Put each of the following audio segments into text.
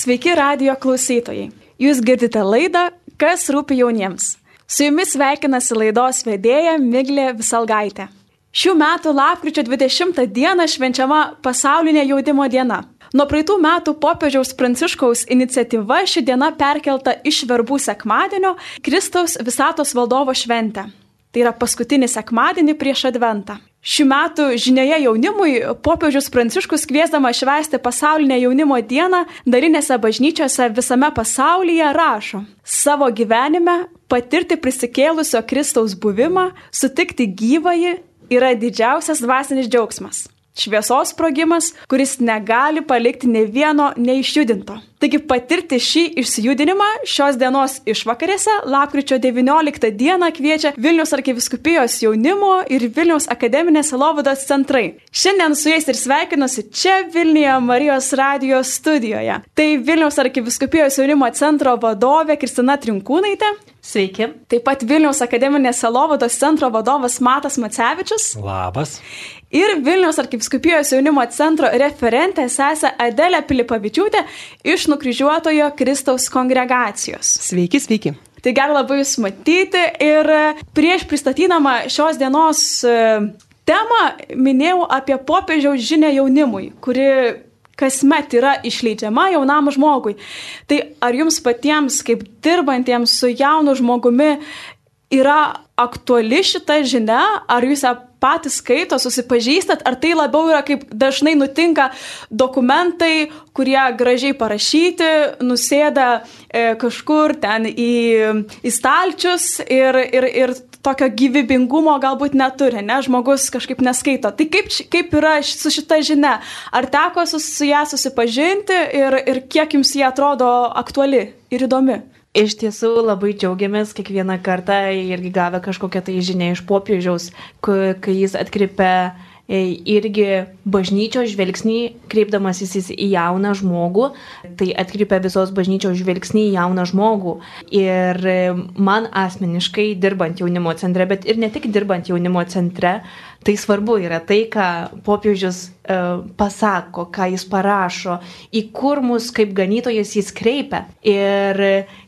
Sveiki radio klausytojai. Jūs girdite laidą Kas rūpi jauniems. Su jumis sveikinasi laidos vedėja Miglė Visalgaitė. Šių metų lapkričio 20 dieną švenčiama pasaulinė jaunimo diena. Nuo praeitų metų popiežiaus Pranciškaus iniciatyva ši diena perkelta iš verbų sekmadienio Kristaus visatos valdovo šventę. Tai yra paskutinį sekmadienį prieš Adventą. Šių metų žinioje jaunimui popiežius Pranciškus kviesdama švęsti pasaulinę jaunimo dieną darinėse bažnyčiose visame pasaulyje rašo savo gyvenime patirti prisikėlusio Kristaus buvimą, sutikti gyvąjį yra didžiausias dvasinis džiaugsmas šviesos sprogimas, kuris negali palikti ne vieno neišjudinto. Taigi patirti šį išsijudinimą šios dienos išvakarėse lapkričio 19 dieną kviečia Vilnius arkiviskupijos jaunimo ir Vilnius akademinės Lovados centrai. Šiandien su jais ir sveikinuosi čia Vilniuje Marijos radijos studijoje. Tai Vilnius arkiviskupijos jaunimo centro vadovė Kristina Trinkūnaitė. Sveiki. Taip pat Vilniaus akademinės Lovados centro vadovas Matas Macevičius. Labas ir Vilniaus arkiviskupijos jaunimo centro referentė sesė Adelė Pilipavičiūtė iš nukryžiuotojo Kristaus kongregacijos. Sveiki, sveiki. Tai gali labai jūs matyti ir prieš pristatydama šios dienos e, temą minėjau apie popiežiaus žinę jaunimui, kuri kasmet yra išleidžiama jaunam žmogui. Tai ar jums patiems, kaip dirbantiems su jaunu žmogumi, yra aktuali šita žinia, ar jūs ją patys skaito, susipažįstat, ar tai labiau yra kaip dažnai nutinka dokumentai, kurie gražiai parašyti, nusėda e, kažkur ten į, į stalčius ir, ir, ir tokio gyvybingumo galbūt neturi, ne, žmogus kažkaip neskaito. Tai kaip, kaip yra su šita žinia? Ar teko su, su ją susipažinti ir, ir kiek jums jie atrodo aktuali ir įdomi? Iš tiesų labai džiaugiamės kiekvieną kartą irgi gavę kažkokią tai žinią iš popiežiaus, kai jis atkreipia irgi bažnyčios žvilgsnį, kreipdamasis į jauną žmogų, tai atkreipia visos bažnyčios žvilgsnį į jauną žmogų. Ir e, man asmeniškai, dirbant jaunimo centre, bet ir ne tik dirbant jaunimo centre, Tai svarbu yra tai, ką popiežius e, pasako, ką jis parašo, į kur mus kaip ganytojas jis kreipia. Ir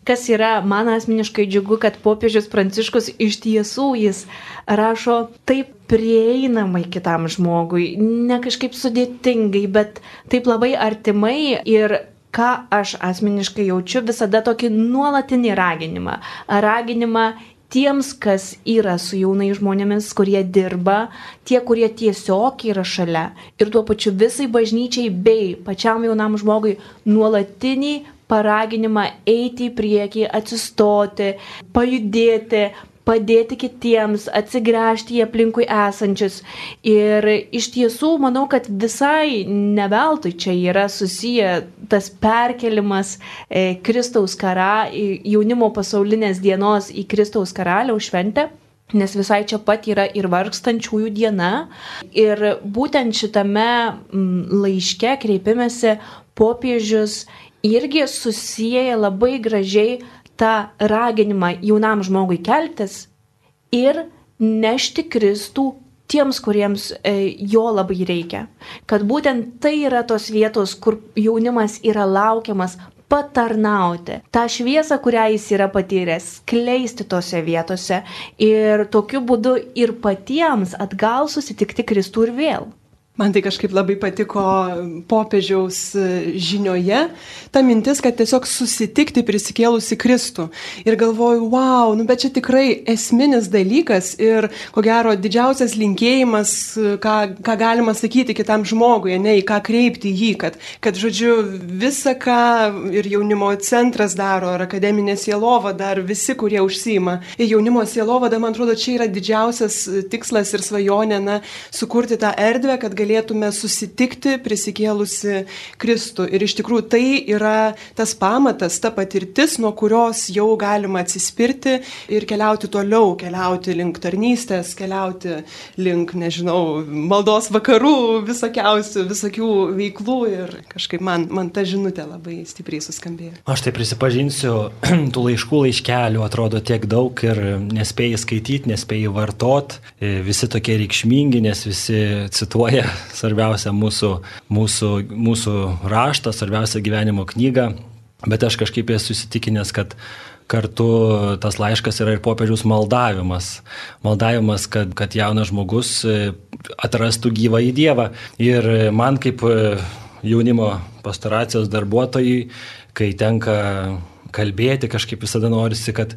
kas yra man asmeniškai džiugu, kad popiežius Pranciškus iš tiesų jis rašo taip prieinamai kitam žmogui, ne kažkaip sudėtingai, bet taip labai artimai ir ką aš asmeniškai jaučiu visada tokį nuolatinį raginimą. Raginimą tiems, kas yra su jaunai žmonėmis, kurie dirba, tie, kurie tiesiog yra šalia. Ir tuo pačiu visai bažnyčiai bei pačiam jaunam žmogui nuolatinį paraginimą eiti į priekį, atsistoti, pajudėti, padėti kitiems, atsigręžti į aplinkui esančius. Ir iš tiesų manau, kad visai neveltui čia yra susiję tas perkelimas e, Kristaus kara, jaunimo pasaulinės dienos į Kristaus karaliaus šventę. Nes visai čia pat yra ir vargstančiųjų diena. Ir būtent šitame laiške kreipimėsi popiežius irgi susiję labai gražiai tą raginimą jaunam žmogui keltis ir nešti Kristų tiems, kuriems e, jo labai reikia. Kad būtent tai yra tos vietos, kur jaunimas yra laukiamas patarnauti. Ta šviesą, kurią jis yra patyręs, kleisti tose vietose ir tokiu būdu ir patiems atgal susitikti Kristų ir vėl. Man tai kažkaip labai patiko popiežiaus e, žinioje, ta mintis, kad tiesiog susitikti prisikėlusi Kristų. Ir galvoju, wow, nu bet čia tikrai esminis dalykas ir ko gero didžiausias linkėjimas, e, ką, ką galima sakyti kitam žmogui, ne į ką kreipti jį, kad, kad žodžiu, visa, ką ir jaunimo centras daro, ar akademinė sielova, dar visi, kurie užsima. Ir jaunimo sielova, man atrodo, čia yra didžiausias tikslas ir svajonė, na, sukurti tą erdvę, kad galėtume susitikti prisikėlusi Kristų. Ir iš tikrųjų tai yra tas pamatas, ta patirtis, nuo kurios jau galima atsispirti ir keliauti toliau, keliauti link tarnystės, keliauti link, nežinau, maldos vakarų, visokiausių, visokių veiklų ir kažkaip man, man ta žinutė labai stipriai suskambėjo. Aš tai prisipažinsiu, tų laiškų laiškelių atrodo tiek daug ir nespėjai skaityti, nespėjai vartot, visi tokie reikšmingi, nes visi cituoja svarbiausia mūsų, mūsų, mūsų raštą, svarbiausia gyvenimo knyga, bet aš kažkaip esu įsitikinęs, kad kartu tas laiškas yra ir popiežiaus maldavimas. Maldavimas, kad, kad jaunas žmogus e, atrastų gyvą į Dievą. Ir man kaip e, jaunimo pastoracijos darbuotojai, kai tenka kalbėti, kažkaip visada norisi, kad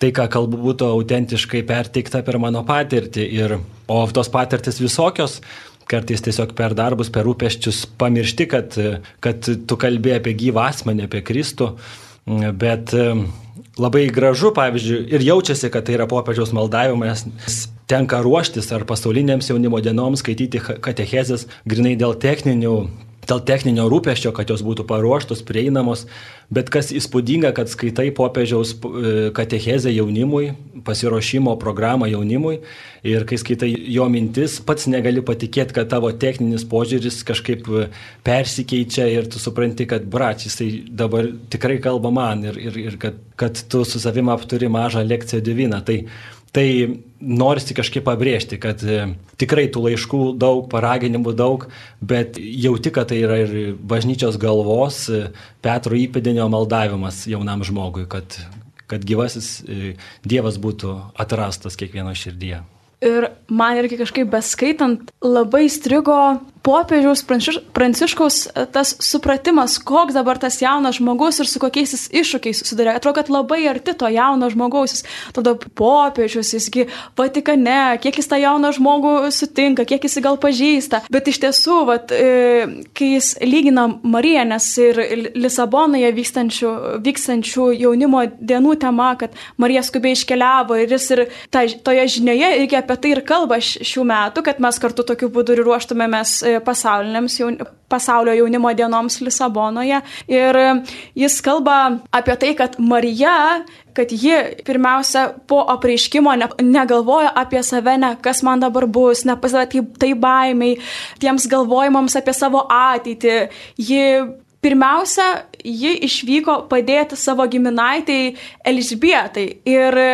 tai, ką kalbu, būtų autentiškai perteikta per mano patirtį. Ir, o tos patirtis visokios, kartais tiesiog per darbus, per rūpeščius pamiršti, kad, kad tu kalbėjai apie gyvą asmenį, apie Kristų. Bet labai gražu, pavyzdžiui, ir jaučiasi, kad tai yra popiežiaus maldavimas, tenka ruoštis ar pasaulinėms jaunimo dienoms, skaityti katechezės grinai dėl techninių dėl techninio rūpeščio, kad jos būtų paruoštos, prieinamos, bet kas įspūdinga, kad skaitai popiežiaus e, katechezę jaunimui, pasiruošimo programą jaunimui ir kai skaitai jo mintis, pats negali patikėti, kad tavo techninis požiūris kažkaip e, persikeičia ir tu supranti, kad brač, jisai dabar tikrai kalba man ir, ir, ir kad, kad tu su savim apturi mažą lekciją diviną. Tai Tai norisi kažkaip pabrėžti, kad e, tikrai tų laiškų daug, paraginimų daug, bet jauti, kad tai yra ir bažnyčios galvos e, Petro įpėdinio maldavimas jaunam žmogui, kad, kad gyvasis e, Dievas būtų atrastas kiekvieno širdyje. Ir man irgi kažkaip beskaitant labai strigo popiežiaus pranciškaus e, tas supratimas, koks dabar tas jaunas žmogus ir su kokiais jis iššūkiais susiduria. Atrodo, kad labai arti to jauno žmogaus, jis tada popiežius, jisgi Vatikane, kiek jis tą jauną žmogų sutinka, kiek jis gal pažįsta. Bet iš tiesų, vat, e, kai jis lygina Mariją, nes ir Lisabonoje vykstančių, vykstančių jaunimo dienų tema, kad Marija skubiai iškeliavo ir jis ir ta, toje žinioje irgi apie tai ir kalba šių metų, kad mes kartu tokiu būdu ir ruoštumėmės e, jaun, pasaulio jaunimo dienoms Lisabonoje. Ir jis kalba apie tai, kad Marija kad ji pirmiausia po apreiškimo ne, negalvoja apie save, ne kas man dabar bus, nepasiduoda tai, tai baimiai, tiems galvojimams apie savo ateitį. Ji pirmiausia, ji išvyko padėti savo giminaitai Elžbietai. Ir e,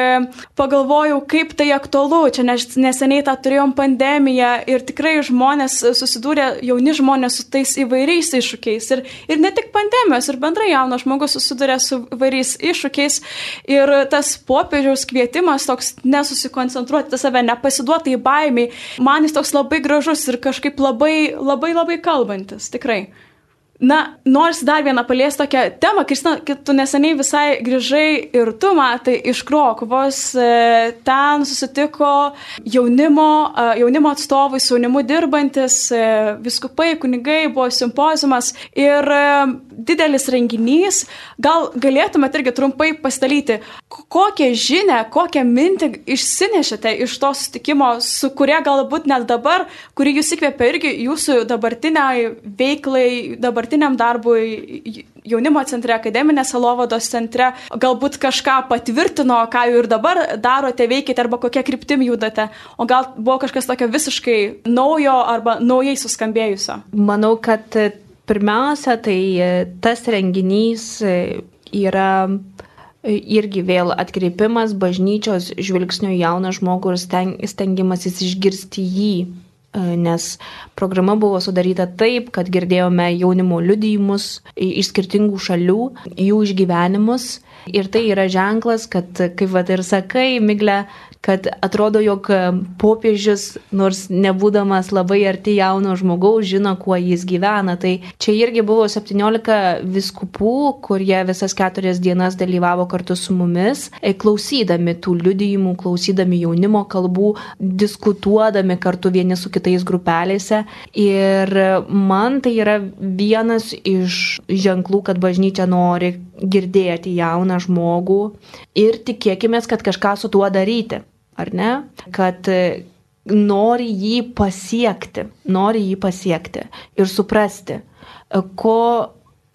pagalvojau, kaip tai aktualu. Čia neseniai tą turėjom pandemiją ir tikrai žmonės susidūrė, jauni žmonės su tais įvairiais iššūkiais. Ir, ir ne tik pandemijos, ir bendrai jaunas žmogus susidūrė su įvairiais iššūkiais. Ir tas popiežiaus kvietimas toks nesusikoncentruoti save, nepasiduoti į baimį, man jis toks labai gražus ir kažkaip labai, labai, labai kalbantis. Tikrai. Na, nors dar vieną palies tokią temą, Kristina, tu neseniai visai grįžai ir tu matai iš Krokuvos, e, ten susitiko jaunimo, e, jaunimo atstovai, su jaunimu dirbantis, e, viskupai, kunigai, buvo simpozimas ir didelis renginys. Gal galėtumėte irgi trumpai pasidalyti, kokią žinę, kokią mintį išsinešėte iš to susitikimo, su kuria galbūt net dabar, kuri jūs įkvėpia irgi jūsų dabartiniai veiklai, dabar dabartiniam darbui jaunimo centre, akademinės alovados centre, galbūt kažką patvirtino, ką jau ir dabar darote, veikite arba kokia kryptim judate, o gal buvo kažkas tokio visiškai naujo arba naujai suskambėjusio? Manau, kad e, pirmiausia, tai e, tas renginys e, yra irgi vėl atkreipimas bažnyčios žvilgsnio jauną žmogų ir stengimasis išgirsti jį nes programa buvo sudaryta taip, kad girdėjome jaunimo liudijimus iš skirtingų šalių, jų išgyvenimus. Ir tai yra ženklas, kad, kaip vad ir sakai, Miglė, kad atrodo, jog popiežius, nors nebūdamas labai arti jauno žmogaus, žino, kuo jis gyvena. Tai čia irgi buvo 17 viskupų, kurie visas keturias dienas dalyvavo kartu su mumis, e, klausydami tų liudijimų, klausydami jaunimo kalbų, diskutuodami kartu vieni su kitais grupelėse. Ir man tai yra vienas iš ženklų, kad bažnyčia nori girdėti jauną žmogų ir tikėkime, kad kažką su tuo daryti ar ne? Kad e, nori jį pasiekti, nori jį pasiekti ir suprasti, e, ko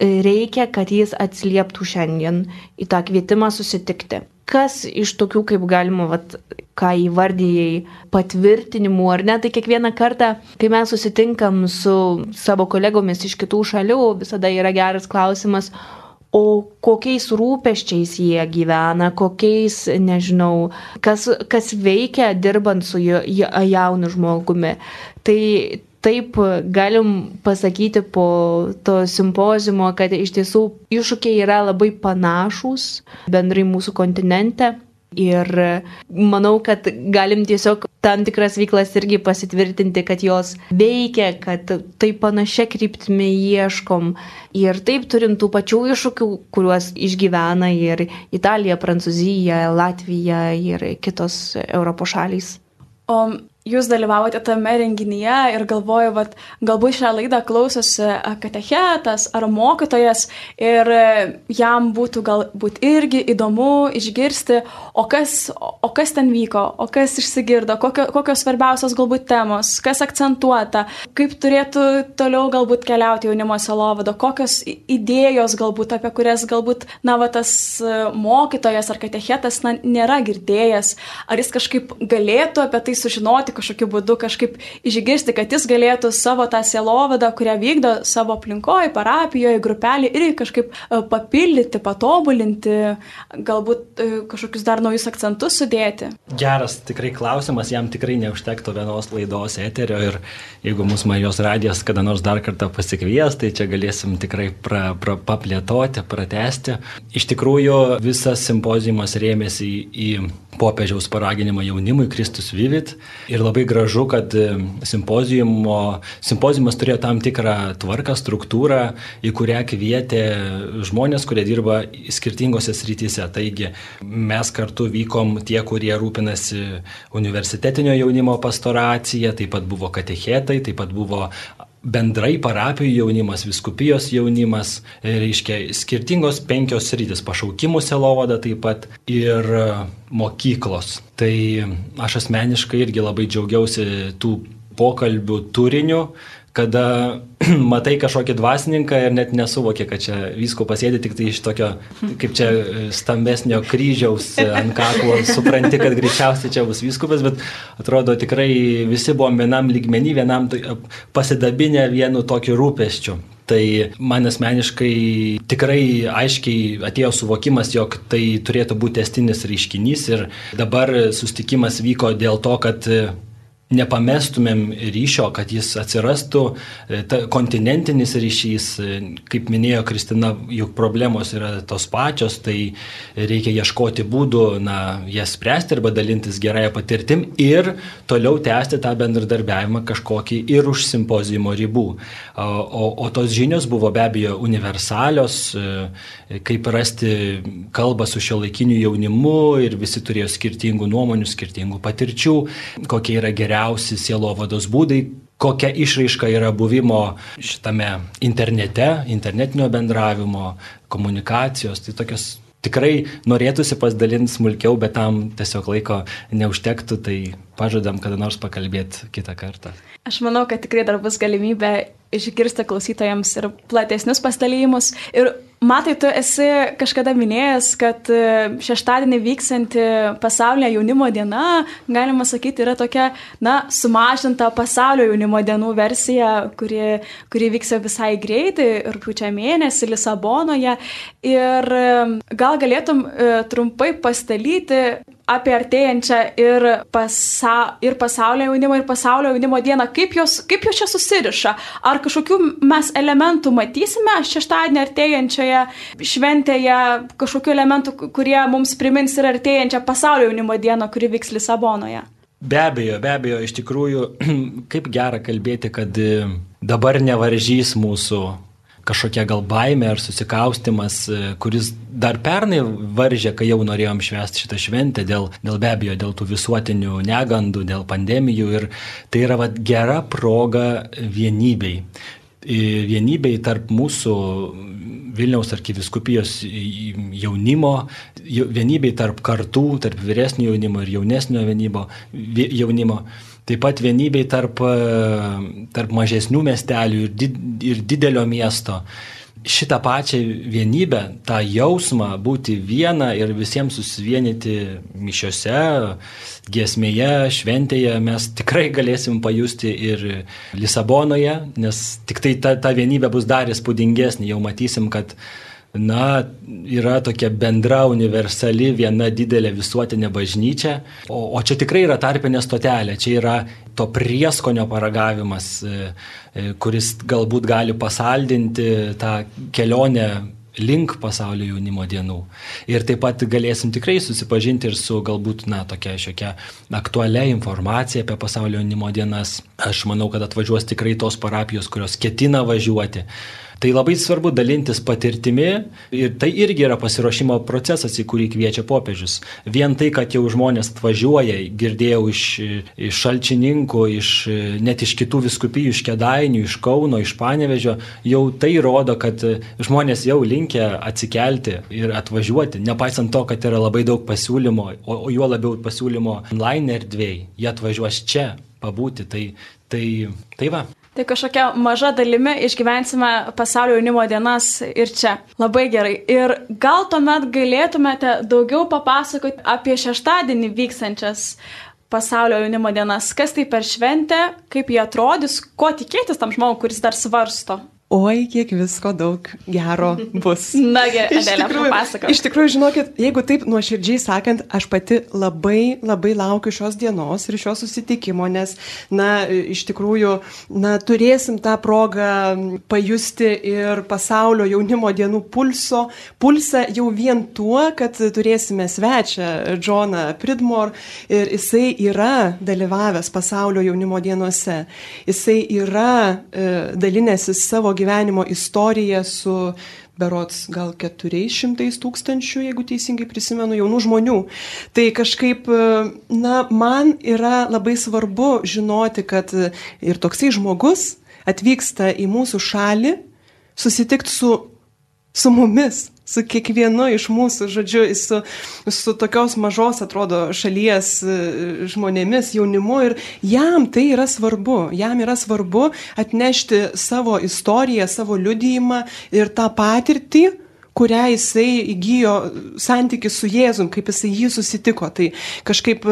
reikia, kad jis atsilieptų šiandien į tą kvietimą susitikti. Kas iš tokių, kaip galima, vat, ką įvardyjai, patvirtinimų ar ne, tai kiekvieną kartą, kai mes susitinkam su savo kolegomis iš kitų šalių, visada yra geras klausimas, o kokiais rūpeščiais jie gyvena, kokiais, nežinau, kas, kas veikia dirbant su jaunu žmogumi. Tai taip galim pasakyti po to simpozimo, kad iš tiesų iššūkiai yra labai panašus bendrai mūsų kontinente. Ir manau, kad galim tiesiog tam tikras veiklas irgi pasitvirtinti, kad jos veikia, kad tai panašia kryptimi ieškom. Ir taip turim tų pačių iššūkių, kuriuos išgyvena ir Italija, Prancūzija, Latvija ir kitos Europos šalys. O jūs dalyvavote tame renginyje ir galvoju, vat, galbūt šią laidą klausosi katechetas ar mokytojas ir jam būtų galbūt irgi įdomu išgirsti, o kas, o kas ten vyko, o kas išsigirdo, kokio, kokios svarbiausios galbūt temos, kas akcentuota, kaip turėtų toliau galbūt keliauti jaunimo selovado, kokios idėjos galbūt, apie kurias galbūt, na, va, tas mokytojas ar katechetas, na, nėra girdėjęs, ar jis kažkaip galėtų apie tai sužinoti, kažkokiu būdu kažkaip išgirsti, kad jis galėtų savo tą sielovadą, kurią vykdo savo aplinkoje, parapijoje, grupelį ir kažkaip e, papildyti, patobulinti, galbūt e, kažkokius dar naujus akcentus sudėti. Geras tikrai klausimas, jam tikrai neužtektų vienos laidos eterio ir jeigu mūsų Marijos radijas kada nors dar kartą pasikvies, tai čia galėsim tikrai pra, pra, paplėtoti, pratesti. Iš tikrųjų, visas simpozijumas rėmėsi į, į popiežiaus paraginimą jaunimui Kristus Vivit ir labai gražu, kad e, simpozijumas turėjo tam tikrą tvarką, struktūrą, į kurią kvietė žmonės, kurie dirba skirtingose srityse. Taigi mes kartu vykom tie, kurie rūpinasi universitetinio jaunimo pastoracija, taip pat buvo katechetai, taip pat buvo bendrai parapijų jaunimas, viskupijos jaunimas, reiškia skirtingos penkios rytis, pašaukimų selovada taip pat ir mokyklos. Tai aš asmeniškai irgi labai džiaugiausi tų pokalbių turiniu, kada matai kažkokį dvasininką ir net nesuvoki, kad čia visko pasėdi tik tai iš tokio, kaip čia stambesnio kryžiaus ant kaklo, supranti, kad greičiausiai čia bus viskupas, bet atrodo tikrai visi buvom vienam lygmenį, vienam pasidabinę vienu tokiu rūpeščiu. Tai man asmeniškai tikrai aiškiai atėjo suvokimas, jog tai turėtų būti testinis reiškinys ir dabar sustikimas vyko dėl to, kad nepamestumėm ryšio, kad jis atsirastų, e, ta, kontinentinis ryšys, e, kaip minėjo Kristina, juk problemos yra tos pačios, tai reikia ieškoti būdų, na, jas spręsti arba dalintis gerąją patirtim ir toliau tęsti tą bendradarbiavimą kažkokį ir už simpozijimo ribų. O, o, tos žinios buvo be abejo universalios, e, kaip rasti kalbą su šio laikiniu jaunimu ir visi turėjo skirtingų nuomonių, skirtingų patirčių, kokie yra geriausi geriausi sielovados būdai, kokia išraiška yra buvimo šitame internete, internetinio bendravimo, komunikacijos, tai tokios tikrai norėtųsi pasidalinti smulkiau, bet tam tiesiog laiko neužtektų, tai pažadam kada nors pakalbėti kitą kartą. Aš manau, kad tikrai dar bus galimybė išgirsti klausytojams ir platesnius pastalymus. Ir matai, tu esi kažkada minėjęs, kad e, šeštadienį vyksanti pasaulio jaunimo diena, galima sakyti, yra tokia, na, sumažinta pasaulio jaunimo dienų versija, kuri, kuri vyks visai greitai, rūpiučio mėnesį Lisabonoje. Ir e, gal galėtum e, trumpai pastalyti apie artėjančią ir, pasa, ir pasaulio jaunimo, ir pasaulio jaunimo dieną, kaip jos, kaip jos čia susiriša. Ar kažkokių mes elementų matysime šeštadienį artėjančioje šventėje, kažkokių elementų, kurie mums primins ir artėjančią pasaulio jaunimo dieną, kuri vyks Lisabonoje? Be abejo, be abejo, iš tikrųjų, kaip gera kalbėti, kad dabar nevaržys mūsų kažkokia gal baime ar susikaustimas, e, kuris dar pernai varžė, kai jau norėjom švęsti šitą šventę, dėl, dėl be abejo, dėl tų visuotinių negandų, dėl pandemijų ir tai yra va, gera proga vienybei. E, vienybei tarp mūsų Vilniaus arkiviskupijos jaunimo, vienybei tarp kartų, tarp vyresnio jaunimo ir jaunesnio jaunimo. jaunimo Taip pat vienybei tarp, tarp mažesnių miestelių ir, did, ir didelio miesto. Šitą pačią vienybę, tą jausmą būti viena ir visiems susivienyti mišiose, giesmėje, šventėje mes tikrai galėsim pajusti ir Lisabonoje, nes tik tai ta, ta vienybė bus dar įspūdingesnė, jau matysim, kad na, yra tokia bendra, universali, viena didelė visuotinė bažnyčia, o, o čia tikrai yra tarpinė stotelė, čia yra to prieskonio paragavimas, e, e, kuris galbūt gali pasaldinti tą kelionę link pasaulio jaunimo dienų. Ir taip pat galėsim tikrai susipažinti ir su galbūt, na, tokia šiokia aktualia informacija apie pasaulio jaunimo dienas. Aš manau, kad atvažiuos tikrai tos parapijos, kurios ketina važiuoti. Tai labai svarbu dalintis patirtimi ir tai irgi yra pasiruošimo procesas, į kurį kviečia popiežius. Vien tai, kad jau žmonės atvažiuoja, girdėjau iš, iš šalčininkų, iš, net iš kitų viskupijų, iš Kedainių, iš Kauno, iš Panevežio, jau tai rodo, kad žmonės jau linkia atsikelti ir atvažiuoti, nepaisant to, kad yra labai daug pasiūlymo, o, o juo labiau pasiūlymo online erdvėjai, jie atvažiuos čia pabūti. Tai, tai, tai va. Tai kažkokia maža dalimi išgyvensime pasaulio jaunimo dienas ir čia. Labai gerai. Ir gal tuomet galėtumėte daugiau papasakoti apie šeštadienį vykstančias pasaulio jaunimo dienas. Kas tai per šventę, kaip jie atrodys, ko tikėtis tam žmogui, kuris dar svarsto. Oi, kiek visko daug gero bus. Na gerai, Adelė, papasakok. Iš tikrųjų, žinokit, jeigu taip nuoširdžiai sakant, aš pati labai, labai laukiu šios dienos ir šio susitikimo, nes, na, iš tikrųjų, na, turėsim tą progą pajusti ir pasaulio jaunimo dienų pulso, pulsą jau vien tuo, kad turėsime svečią Džoną Pridmore ir jisai yra dalyvavęs pasaulio jaunimo dienose. Jisai yra e, dalinęsis savo gyvenimo istoriją su berots gal 400 tūkstančių, jeigu teisingai prisimenu, jaunų žmonių. Tai kažkaip, na, man yra labai svarbu žinoti, kad ir toksai žmogus atvyksta į mūsų šalį susitikti su, su mumis, su kiekvienu iš mūsų, žodžiu, su, su tokios mažos, atrodo, šalies e, žmonėmis, jaunimu ir jam tai yra svarbu, jam yra svarbu atnešti savo istoriją, savo liudijimą ir tą patirtį, kurią jisai įgyjo santyki su Jėzum, kaip jisai jį susitiko. Tai kažkaip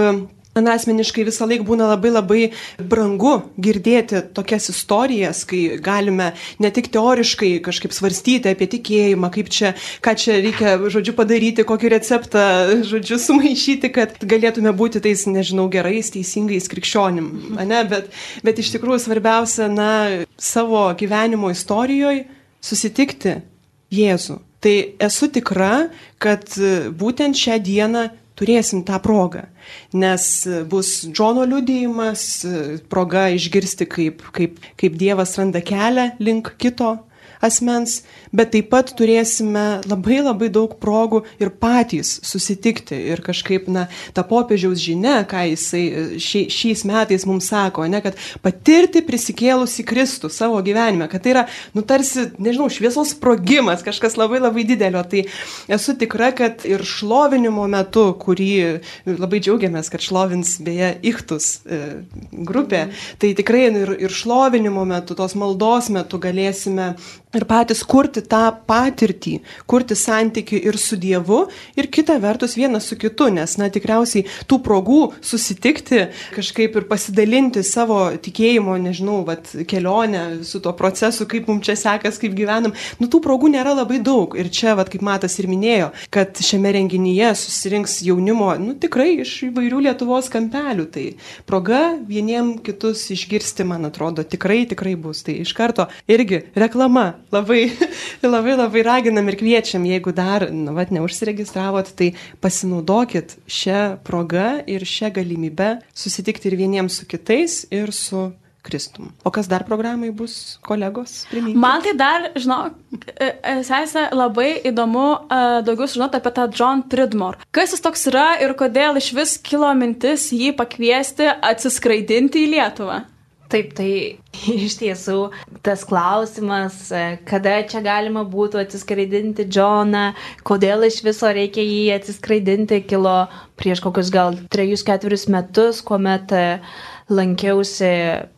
Man asmeniškai visą laiką būna labai labai brangu girdėti tokias istorijas, kai galime ne tik teoriškai kažkaip svarstyti apie tikėjimą, kaip čia, ką čia reikia, žodžiu, padaryti, kokį receptą, žodžiu, sumaišyti, kad galėtume būti tais, nežinau, gerais, teisingais krikščionim. Ne? Bet, bet iš tikrųjų svarbiausia, na, savo gyvenimo istorijoje susitikti Jėzų. Tai esu tikra, kad būtent šią dieną turėsim tą progą nes bus Džono liudijimas, proga išgirsti, kaip, kaip, kaip Dievas randa kelią link kito asmens, bet taip pat turėsime labai labai daug progų ir patys susitikti ir kažkaip, na, ta popiežiaus žinia, ką jisai šia, šiais metais mums sako, ne, kad patirti prisikėlusi Kristų savo gyvenime, kad tai yra, nu, tarsi, nežinau, šviesos sprogimas, kažkas labai labai didelio. Tai esu tikra, kad ir šlovinimo metu, kurį labai džiaugiamės, kad šlovins beje Ichtus e, grupė, tai tikrai ir, ir šlovinimo metu, tos maldos metu galėsime ir patys kurti tą patirtį, kurti santykių ir su Dievu, ir kita vertus vienas su kitu, nes, na, tikriausiai tų progų susitikti, kažkaip ir pasidalinti savo tikėjimo, nežinau, vat, kelionę su tuo procesu, kaip mums čia sekas, kaip gyvenam, nu, tų progų nėra labai daug. Ir čia, vat, kaip Matas ir minėjo, kad šiame renginyje susirinks jaunimo, nu, tikrai iš įvairių Lietuvos kampelių. Tai proga vieniem kitus išgirsti, man atrodo, tikrai, tikrai bus. Tai iš karto irgi reklama labai, labai, labai raginam ir kviečiam, jeigu dar, na, vat, neužsiregistravot, tai pasinaudokit šią progą ir šią galimybę susitikti ir vieniems su kitais, ir su Kristum. O kas dar programai bus, kolegos? Priminkit. Man tai dar, žinok, e, e, sesė, labai įdomu uh, daugiau sužinoti apie tą John Pridmore. Kas jis toks yra ir kodėl iš vis kilo mintis jį pakviesti atsiskraidinti į Lietuvą? Taip, tai iš tiesų tas klausimas, e, kada čia galima būtų atsiskraidinti Džoną, kodėl iš viso reikia jį atsiskraidinti, kilo prieš kokius gal 3-4 metus, kuomet uh, lankiausi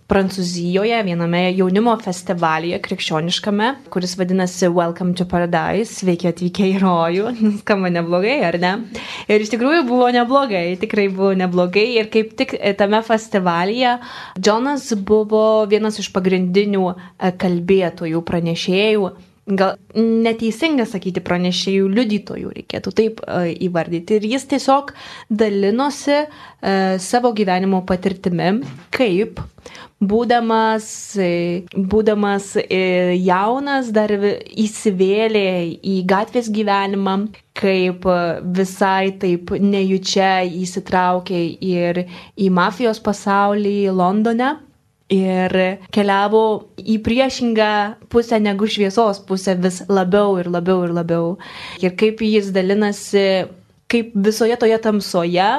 Prancūzijoje viename jaunimo festivalyje krikščioniškame, kuris vadinasi Welcome to Paradise, sveiki atvykę į rojų, skamba neblogai, ar ne? Ir iš tikrųjų buvo neblogai, tikrai buvo neblogai. Ir kaip tik tame festivalyje Jonas buvo vienas iš pagrindinių e, kalbėtojų, pranešėjų gal neteisinga sakyti pranešėjų liudytojų, reikėtų taip uh, įvardyti. Ir jis tiesiog dalinosi uh, savo gyvenimo patirtimi, kaip būdamas, būdamas jaunas dar įsivėlė į gatvės gyvenimą, kaip visai taip nejučia įsitraukė ir į mafijos pasaulį Londone ir keliavo į priešingą pusę negu šviesos pusę vis labiau ir labiau ir labiau. Ir kaip jis dalinasi, kaip visoje toje tamsoje,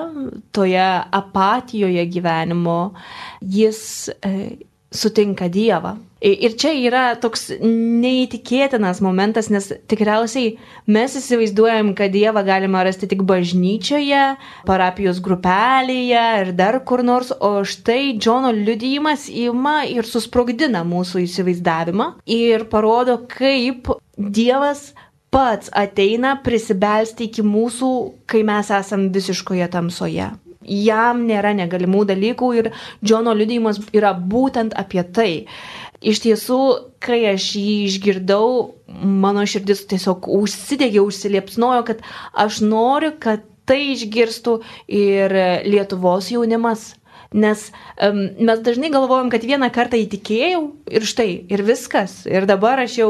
toje apatijoje gyvenimo, jis e, sutinka Dievą. Ir čia yra toks neįtikėtinas momentas, nes tikriausiai mes įsivaizduojam, kad Dievą galima rasti tik bažnyčioje, parapijos grupelėje ir dar kur nors, o štai Džono liudijimas ima ir susprogdina mūsų įsivaizdavimą ir parodo, kaip Dievas pats ateina prisibelsti iki mūsų, kai mes esam visiškoje tamsoje jam nėra negalimų dalykų ir Džono liudijimas yra būtent apie tai. Iš tiesų, kai aš jį išgirdau, mano širdis tiesiog užsidegė, užsiliepsnojo, kad aš noriu, kad tai išgirstų ir Lietuvos jaunimas. Nes um, mes dažnai galvojam, kad vieną kartą įtikėjau ir štai, ir viskas. Ir dabar aš jau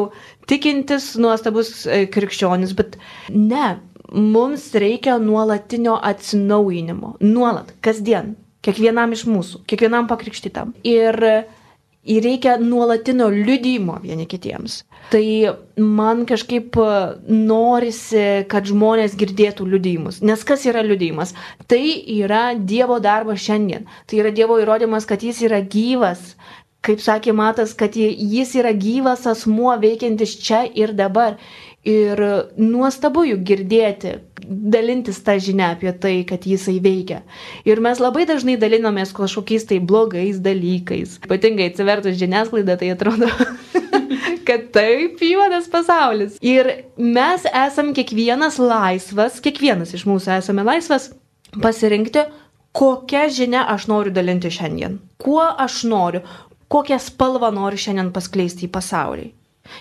tikintis nuostabus e, krikščionis, bet ne, mums reikia nuolatinio atsinaujinimo. Nuolat, kasdien. Kiekvienam iš mūsų, kiekvienam pakrikštytam. Ir, ir reikia nuolatinio liudymo vieni kitiems. Tai man kažkaip norisi, kad žmonės girdėtų liudymus. Nes kas yra liudymas? Tai yra Dievo darbas šiandien. Tai yra Dievo įrodymas, kad Jis yra gyvas, kaip sakė Matas, kad jis yra gyvas asmuo veikiantis čia ir dabar. Ir nuostabu jų girdėti, dalintis tą žinią apie tai, kad jisai veikia. Ir mes labai dažnai dalinomės kažkokiais tai blogais dalykais. Ypatingai atsivertus žiniasklaidą, tai atrodo, kad taip juodas pasaulis. Ir mes esam kiekvienas laisvas, kiekvienas iš mūsų esame laisvas pasirinkti, kokią žinią aš noriu dalinti šiandien. Kuo aš noriu, kokią spalvą noriu šiandien paskleisti į pasaulį.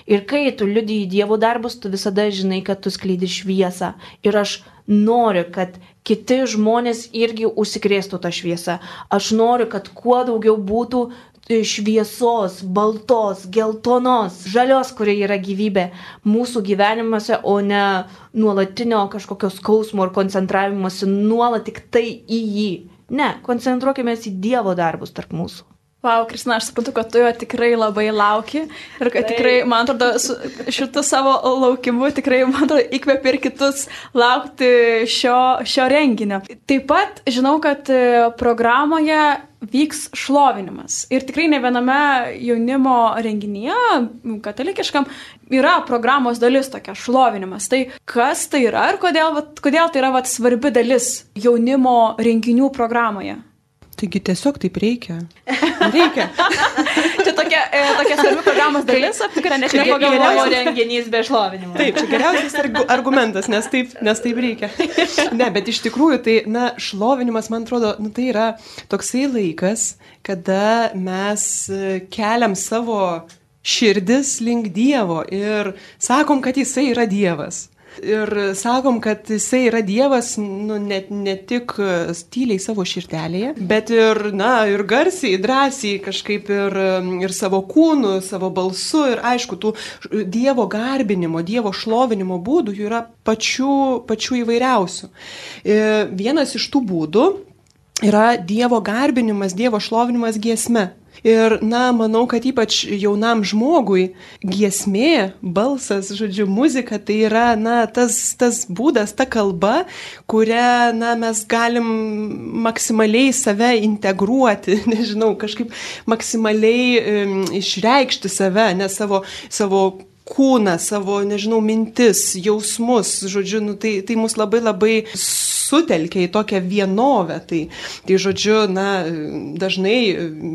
Ir kai tu liudyji Dievo darbus, tu visada žinai, kad tu skleidi šviesą. Ir aš noriu, kad kiti žmonės irgi užsikrėstų tą šviesą. Aš noriu, kad kuo daugiau būtų šviesos, baltos, geltonos, žalios, kurie yra gyvybė mūsų gyvenimuose, o ne nuolatinio kažkokio skausmo ir koncentravimuose nuolat tik tai į jį. Ne, koncentruokime į Dievo darbus tarp mūsų. Vau, Kristina, aš suprantu, kad tu jo tikrai labai lauki ir kad tikrai, man atrodo, su šitu savo laukimu tikrai, man atrodo, įkvėpi ir kitus laukti šio, šio renginio. Taip pat žinau, kad e, programoje vyks šlovinimas. Ir tikrai ne viename jaunimo renginyje, katalikiškam, yra programos dalis tokia šlovinimas. Tai kas tai yra ir kodėl, kodėl tai yra vat, svarbi dalis jaunimo renginių programoje? Taigi tiesiog taip reikia. Reikia. čia tokia, e, tokia svarbi programos dalis, apie kurią net nepagalvojau renginys be šlovinimo. Taip, čia geriausias argumentas, nes taip, nes taip reikia. Ne, bet iš tikrųjų tai, na, šlovinimas, man atrodo, nu, tai yra toksai laikas, kada mes e, keliam savo širdis link Dievo ir sakom, kad Jisai yra Dievas. Ir sakom, kad jisai yra Dievas nu, ne, ne tik tyliai savo širdelėje, bet ir, na, ir garsiai, drąsiai kažkaip ir, ir savo kūnu, savo balsu ir aišku, tų Dievo garbinimo, Dievo šlovinimo būdų jų yra pačių, pačių įvairiausių. Ir e, vienas iš tų būdų yra Dievo garbinimas, Dievo šlovinimas giesme. Ir, na, manau, kad ypač jaunam žmogui giesmė, balsas, žodžiu, muzika tai yra, na, tas, tas būdas, ta kalba, kurią, na, mes galim maksimaliai save integruoti, nežinau, kažkaip maksimaliai um, išreikšti save, ne savo, savo kūną, savo, nežinau, mintis, jausmus, žodžiu, nu, tai, tai mus labai labai sutelkia į tokią vienovę. Tai, tai žodžiu, na, dažnai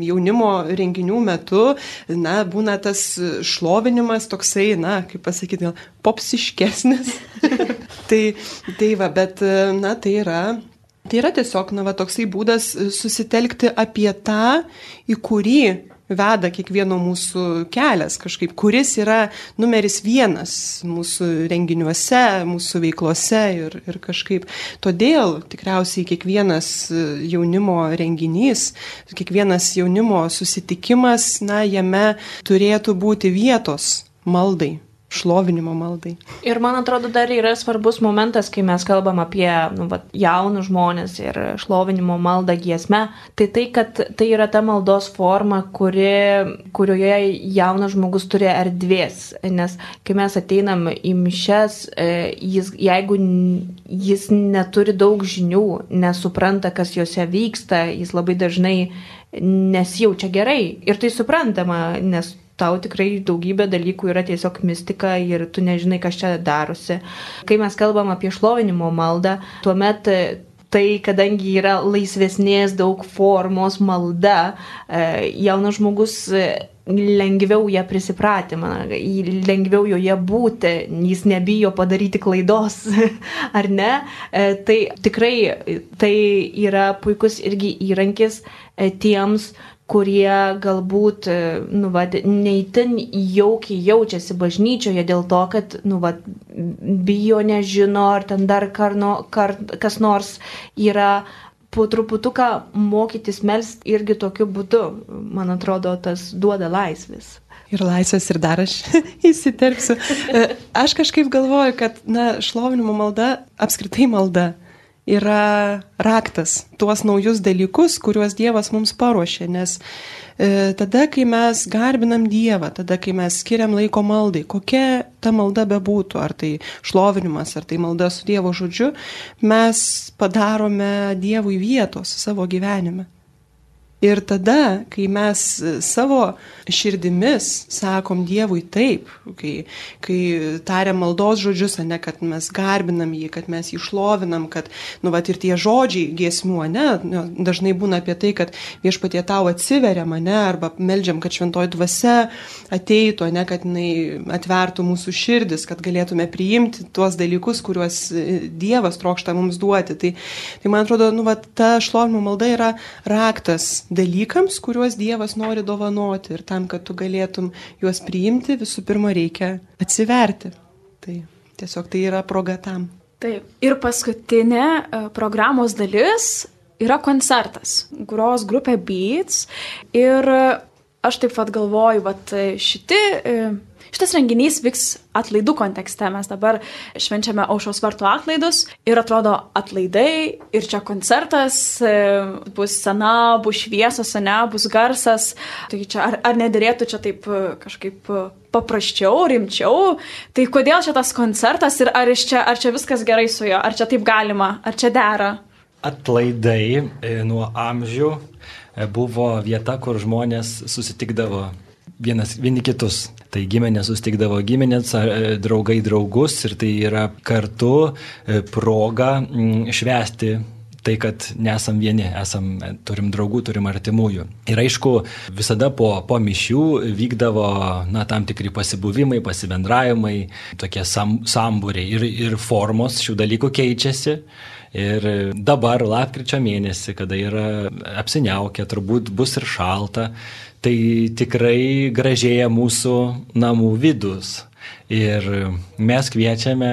jaunimo renginių metu, na, būna tas šlovinimas toksai, na, kaip pasakyti, gal popsiškesnis. tai, tai va, bet, na, tai yra Tai yra tiesiog, na, va, toksai būdas susitelkti apie tą, į kurį veda kiekvieno mūsų kelias kažkaip, kuris yra numeris vienas mūsų renginiuose, mūsų veiklose ir, ir kažkaip. Todėl tikriausiai kiekvienas jaunimo renginys, kiekvienas jaunimo susitikimas, na, jame turėtų būti vietos maldai šlovinimo maldai. Ir man atrodo, dar yra svarbus momentas, kai mes kalbam apie nu, va, jaunus žmonės ir šlovinimo maldą giesmę, tai tai, kad tai yra ta maldos forma, kuri, kurioje jaunas žmogus turi erdvės. Nes kai mes ateinam į mišes, e, jis, jeigu jis neturi daug žinių, nesupranta, kas juose vyksta, jis labai dažnai nesijaučia gerai. Ir tai suprantama, nes tau tikrai daugybė dalykų yra tiesiog mistika ir tu nežinai, kas čia darosi. Kai mes kalbam apie šlovinimo maldą, tuomet e, tai, kadangi yra laisvesnės daug formos malda, e, jaunas žmogus e, lengviau ją prisipratimą, lengviau joje būti, jis nebijo padaryti klaidos, ar ne? Tai tikrai tai yra puikus irgi įrankis tiems, kurie galbūt, e, nu, va, neįtin jaukiai jaučiasi bažnyčioje dėl to, kad, nu, va, bijo, nežino, ar ten dar karno, kar, kas nors yra po truputuką mokytis melst irgi tokiu būdu, man atrodo, tas duoda laisvės. Ir laisvės ir dar aš įsiterpsiu. E, aš kažkaip galvoju, kad, na, šlovinimo malda, apskritai malda, yra raktas tuos naujus dalykus, kuriuos Dievas mums paruošė, nes e, tada, kai mes garbinam Dievą, tada, kai mes skiriam laiko maldai, kokia ta malda bebūtų, ar tai šlovinimas, ar tai malda su Dievo žodžiu, mes padarome Dievui vietos savo gyvenime. Ir tada, kai mes savo širdimis sakom Dievui taip, kai, kai tariam maldos žodžius, ne, kad mes garbinam jį, kad mes jį šlovinam, kad, nu, va, ir tie žodžiai giesmių, ne, nu, dažnai būna apie tai, kad viešpatie tau atsiveria mane, arba melžiam, kad šventoji dvasia ateitų, ne, kad jinai atvertų mūsų širdis, kad galėtume priimti tuos dalykus, kuriuos Dievas trokšta mums duoti. Tai, tai man atrodo, nu, va, ta šlovinimo malda yra raktas dalykams, kuriuos Dievas nori dovanoti ir tam, kad tu galėtum juos priimti, visų pirma reikia atsiverti. Tai tiesiog tai yra proga tam. Taip. Ir paskutinė e, programos dalis yra koncertas, gros grupė Beats. Ir e, aš taip pat galvoju, kad šiti e, Šitas renginys vyks atlaidų kontekste. Mes dabar švenčiame aušos vartų atlaidus ir atrodo atlaidai ir čia koncertas, e, bus scena, bus šviesos, ne, bus garsas. Tai čia ar, ar nedėrėtų čia taip e, kažkaip e, paprasčiau, rimčiau. Tai kodėl čia tas koncertas ir ar čia, ar čia viskas gerai su juo, ar čia taip galima, ar čia dera? Atlaidai nuo amžių buvo vieta, kur žmonės susitikdavo vienas, vieni kitus. Tai giminės sustikdavo giminės, e, draugai draugus ir tai yra kartu e, proga švesti tai, kad nesam vieni, esam, e, turim draugų, turim artimųjų. Ir aišku, visada po, po mišių vykdavo, na, tam tikri pasibuvimai, pasibendravimai, tokie sam, sambūriai ir, ir formos šių dalykų keičiasi. Ir dabar, lapkričio mėnesį, kada yra apsiniaukę, turbūt bus ir šalta, tai tikrai gražėja mūsų namų vidus. Ir mes kviečiame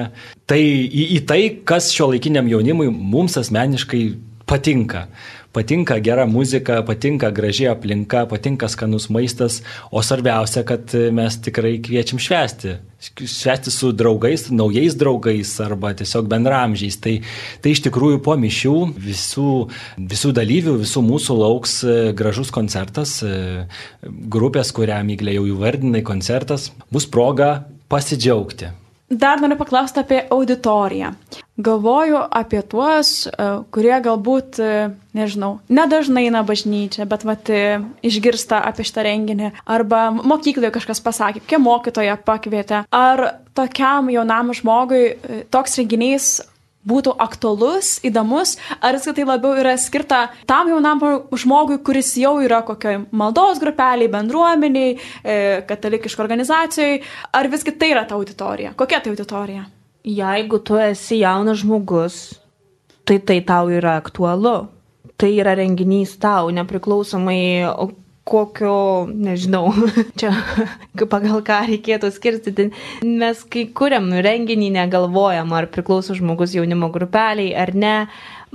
tai, į, į tai, kas šio laikiniam jaunimui mums asmeniškai patinka patinka gera muzika, patinka graži aplinka, patinka skanus maistas, o svarbiausia, kad mes tikrai kviečiam švesti. Švesti su draugais, naujais draugais arba tiesiog bendramžiais. Tai, tai iš tikrųjų po mišių visų, visų dalyvių, visų mūsų lauks e, gražus koncertas, e, grupės, kurią Myglė jau įvardinai, koncertas, bus proga pasidžiaugti. Dar noriu paklausti apie auditoriją. Galvoju apie tuos, e, kurie galbūt, e, nežinau, nedažnai eina bažnyčia, bet vat, e, išgirsta apie šitą renginį, arba mokykloje kažkas pasakė, kokia mokytoja pakvietė. Ar tokiam jaunam žmogui toks renginys būtų aktualus, įdomus, ar viskai tai labiau yra skirta tam jaunam žmogui, kuris jau yra kokioj maldos grupeliai, bendruomeniai, katalikiško organizacijai, ar visgi tai yra ta auditorija? Kokia tai auditorija? Jeigu tu esi jaunas žmogus, tai tai tau yra aktualu. Tai yra renginys tau, nepriklausomai kokio, nežinau, čia pagal ką reikėtų skirstyti. Mes kai kuriam renginį negalvojam, ar priklauso žmogus jaunimo grupeliai ar ne.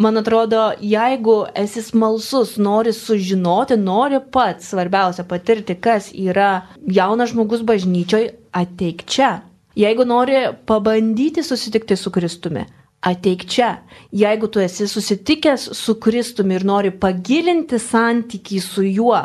Man atrodo, jeigu esi smalsus, nori sužinoti, nori pats svarbiausia patirti, kas yra jaunas žmogus bažnyčioj, ateik čia. Jeigu nori pabandyti susitikti su Kristumi, ateik čia. Jeigu tu esi susitikęs su Kristumi ir nori pagilinti santykį su juo,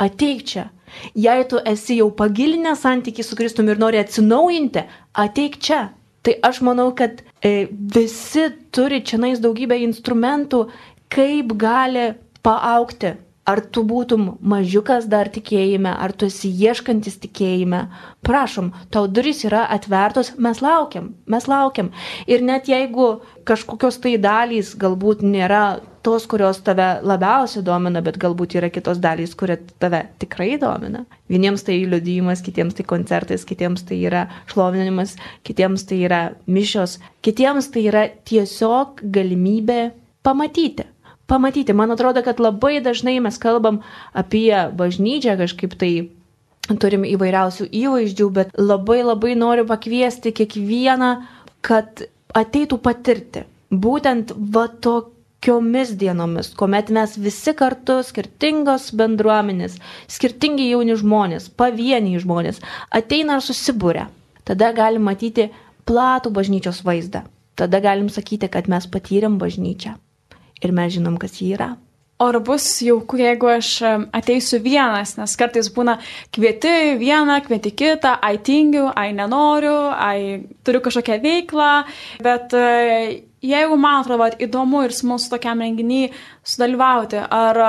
ateik čia. Jei tu esi jau pagilinęs santykį su Kristumi ir nori atsinaujinti, ateik čia. Tai aš manau, kad e, visi turi čia nais daugybę instrumentų, kaip gali paaukti Ar tu būtum mažiukas dar tikėjime, ar tu esi ieškantis tikėjime, prašom, tau durys yra atvertos, mes laukiam, mes laukiam. Ir net jeigu kažkokios tai dalys galbūt nėra tos, kurios tave labiausiai domina, bet galbūt yra kitos dalys, kurie tave tikrai domina. Vieniems tai liudijimas, kitiems tai koncertais, kitiems tai yra šlovinimas, kitiems tai yra mišios, kitiems tai yra tiesiog galimybė pamatyti pamatyti. Man atrodo, kad labai dažnai mes kalbam apie bažnyčią kažkaip tai turim įvairiausių įvaizdžių, bet labai labai noriu pakviesti kiekvieną, kad ateitų patirti. Būtent va tokiomis dienomis, kuomet mes visi kartu, skirtingos bendruomenės, skirtingi jauni žmonės, pavieniai žmonės, ateina ir susibūrė. Tada galim matyti platų bažnyčios vaizdą. Tada galim sakyti, kad mes patyrėm bažnyčią ir mes žinom, kas jį yra. O ar bus jauku, jeigu aš ateisiu vienas, nes kartais būna kvieti vieną, kvieti kitą, ai tingiu, ai nenoriu, ai turiu kažkokią veiklą, bet e, jeigu man atrodo įdomu ir smalsu tokiam renginiui sudalyvauti, ar,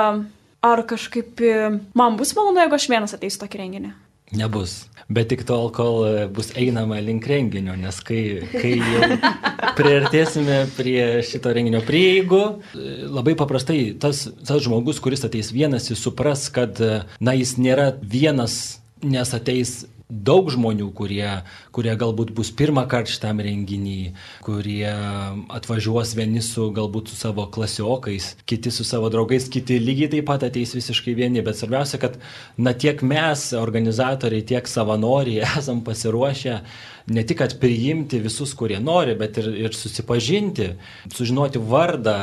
ar kažkaip e, man bus malonu, jeigu aš vienas ateisiu tokį renginį? Nebus. Bet tik tol, kol e, bus einama link renginio, nes kai, kai jau priartėsime prie šito renginio prieigų, e, labai paprastai tas, tas žmogus, kuris ateis vienas, jis supras, kad, e, na, jis nėra vienas, nes ateis daug žmonių, kurie, kurie galbūt bus pirmą kartą šitam renginį, kurie atvažiuos vieni su galbūt su savo klasiokais, kiti su savo draugais, kiti lygiai taip pat ateis visiškai vieni, bet svarbiausia, kad na tiek mes, organizatoriai, tiek savanoriai esam pasiruošę ne tik priimti visus, kurie nori, bet ir, ir susipažinti, sužinoti vardą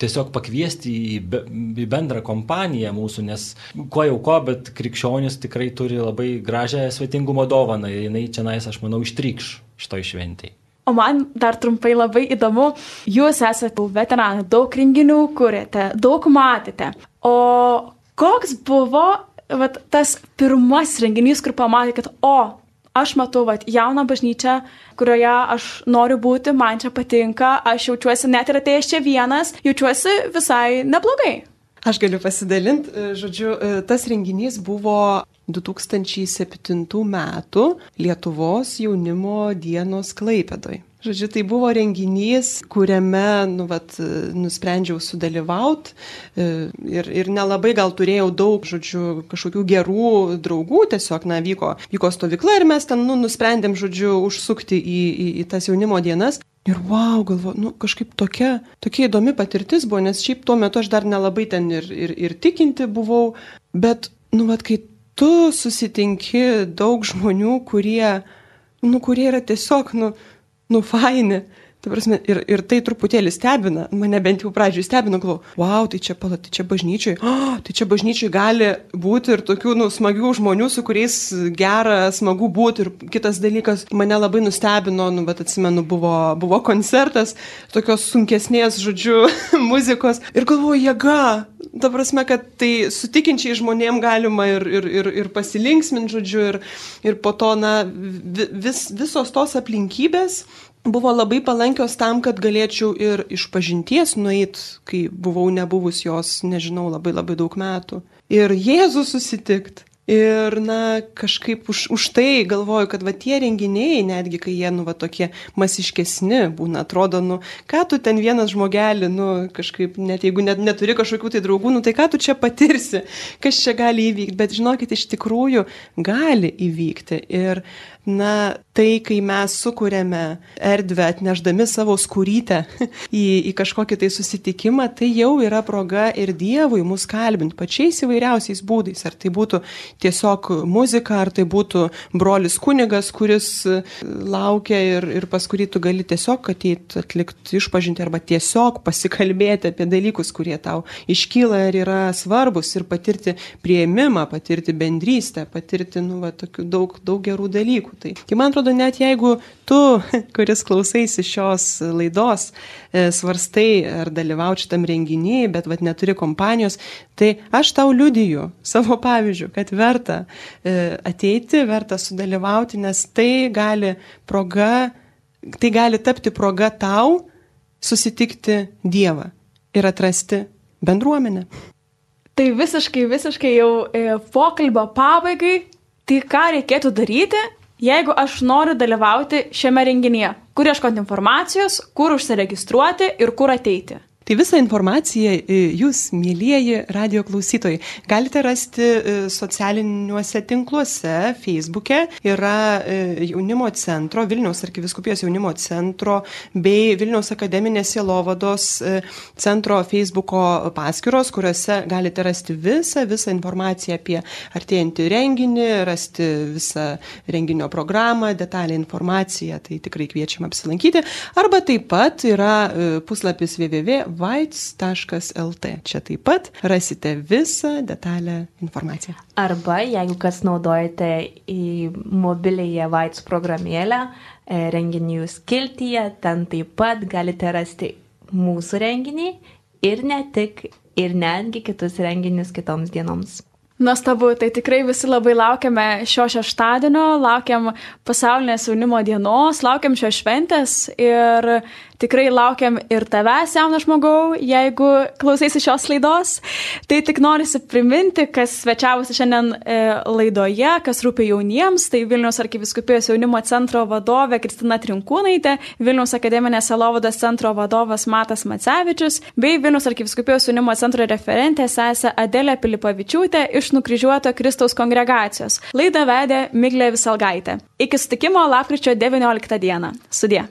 tiesiog pakviesti į, be, į bendrą kompaniją mūsų, nes ko jau ko, bet krikščionis tikrai turi labai gražią svetingumo dovaną ir jinai čia nais, aš manau, ištrykš šitoj šventijai. O man dar trumpai labai įdomu, jūs esate veteranai, daug renginių kuriate, daug matėte. O koks buvo vat, tas pirmas renginys, kur pamatėte, kad, o, aš matau, vat, jauną bažnyčią, kurioje aš noriu būti, man čia patinka, aš jaučiuosi net ir atėjęs čia vienas, jaučiuosi visai neblogai. Aš galiu pasidalinti, e, žodžiu, e, tas renginys buvo 2007 metų Lietuvos jaunimo dienos Klaipėdoj. Žodžiu, tai buvo renginys, kuriame, nu, vat, nusprendžiau sudalyvauti e, ir, ir nelabai gal turėjau daug, žodžiu, kažkokių gerų draugų, tiesiog, na, vyko, vyko stovykla ir mes ten, nu, nusprendėm, žodžiu, užsukti į, į, į tas jaunimo dienas. Ir wow, galvo, nu, kažkaip tokia, tokia įdomi patirtis buvo, nes šiaip tuo metu aš dar nelabai ten ir, ir, ir tikinti buvau, bet, nu, vat, kai tu susitinki daug žmonių, kurie, nu, kurie yra tiesiog, nu, nu faini. Ta prasme, ir, ir tai truputėlį stebina, mane bent jau pradžioje stebina, galvoju, wow, tai čia, pala, tai čia bažnyčiai, oh, tai čia bažnyčiai gali būti ir tokių, nu, smagių žmonių, su kuriais gera, smagu būti. Ir kitas dalykas, mane labai nustebino, nu, bet atsimenu, buvo, buvo koncertas, tokios sunkesnės, žodžiu, muzikos. Ir galvoju, jėga, ta prasme, kad tai sutikinčiai žmonėm galima ir, ir, ir, ir pasilinksminti, žodžiu, ir, ir po to, na, vis, visos tos aplinkybės buvo labai palankios tam, kad galėčiau ir iš pažinties nueit, kai buvau nebuvus jos, nežinau, labai labai daug metų. Ir Jėzų susitikt. Ir, na, kažkaip už, už tai galvoju, kad va tie renginiai, netgi kai jie, nu, va tokie masiškesni būna, atrodo, nu, ką tu ten vienas žmogelį, nu, kažkaip, net jeigu net, neturi kažkokių tai draugų, nu, tai ką tu čia patirsi, kas čia gali įvykti, bet žinokit, iš tikrųjų gali įvykti. Ir na, tai, kai mes sukūrėme erdvę atneždami savo skūrytę į, į kažkokį tai susitikimą, tai jau yra proga ir Dievui mus kalbinti pačiais įvairiausiais būdais. Ar tai būtų tiesiog muzika, ar tai būtų brolis kunigas, kuris laukia ir, ir pas kurį tu gali tiesiog ateiti atlikti išpažinti arba tiesiog pasikalbėti apie dalykus, kurie tau iškyla ir yra svarbus ir patirti prieimimą, patirti bendrystę, patirti, nu, va, tokių daug, daug gerų dalykų. Tai, tai man atrodo, net jeigu tu, kuris klausaisi šios laidos, e, svarstai ar dalyvauti šitam renginį, bet vat, neturi kompanijos, tai aš tau liudiju savo pavyzdžių, kad verta e, ateiti, verta sudalyvauti, nes tai gali proga, tai gali tapti proga tau susitikti Dievą ir atrasti bendruomenę. Tai visiškai, visiškai jau e, pokalbio pabaigai, tai ką reikėtų daryti, jeigu aš noriu dalyvauti šiame renginyje, kur ieškoti informacijos, kur užsiregistruoti ir kur ateiti. Tai visą informaciją e, jūs, mėlyjeji radio klausytojai, galite rasti e, socialiniuose tinkluose, Facebook'e yra e, jaunimo centro, Vilniaus arkiviskupijos jaunimo centro bei Vilniaus akademinės sielovados centro Facebook'o paskyros, kuriuose galite rasti visą, visą informaciją apie artėjantį renginį, rasti visą renginio programą, detalę informaciją, tai tikrai kviečiam apsilankyti. Arba taip pat yra puslapis www vaits.lt. Čia taip pat rasite visą detalę informaciją. Arba jeigu kas naudojate į mobilėje Vaits programėlę, e, renginių skiltyje, ten taip pat galite rasti mūsų renginį ir ne tik, ir netgi kitus renginius kitoms dienoms. Nuostabu, tai tikrai visi labai laukiame šio šeštadienio, laukiam pasaulinės jaunimo dienos, laukiam šios šventės ir tikrai laukiam ir tavęs, jaunas žmogau, jeigu klausaisi šios laidos. Tai tik norisi priminti, kas svečiavosi šiandien e, laidoje, kas rūpi jauniems, tai Vilniaus arkiviskupijos jaunimo centro vadovė Kristina Trinkūnaitė, Vilniaus akademinės Selovados centro vadovas Matas Macevičius, bei Vilniaus arkiviskupijos jaunimo centro referentė sesė Adelė Pilipavičiūtė iš nukryžiuoto Kristaus kongregacijos. Laidą vedė Miglė Visalgaitė. Iki sutikimo lapkričio 19 dieną. Sudė.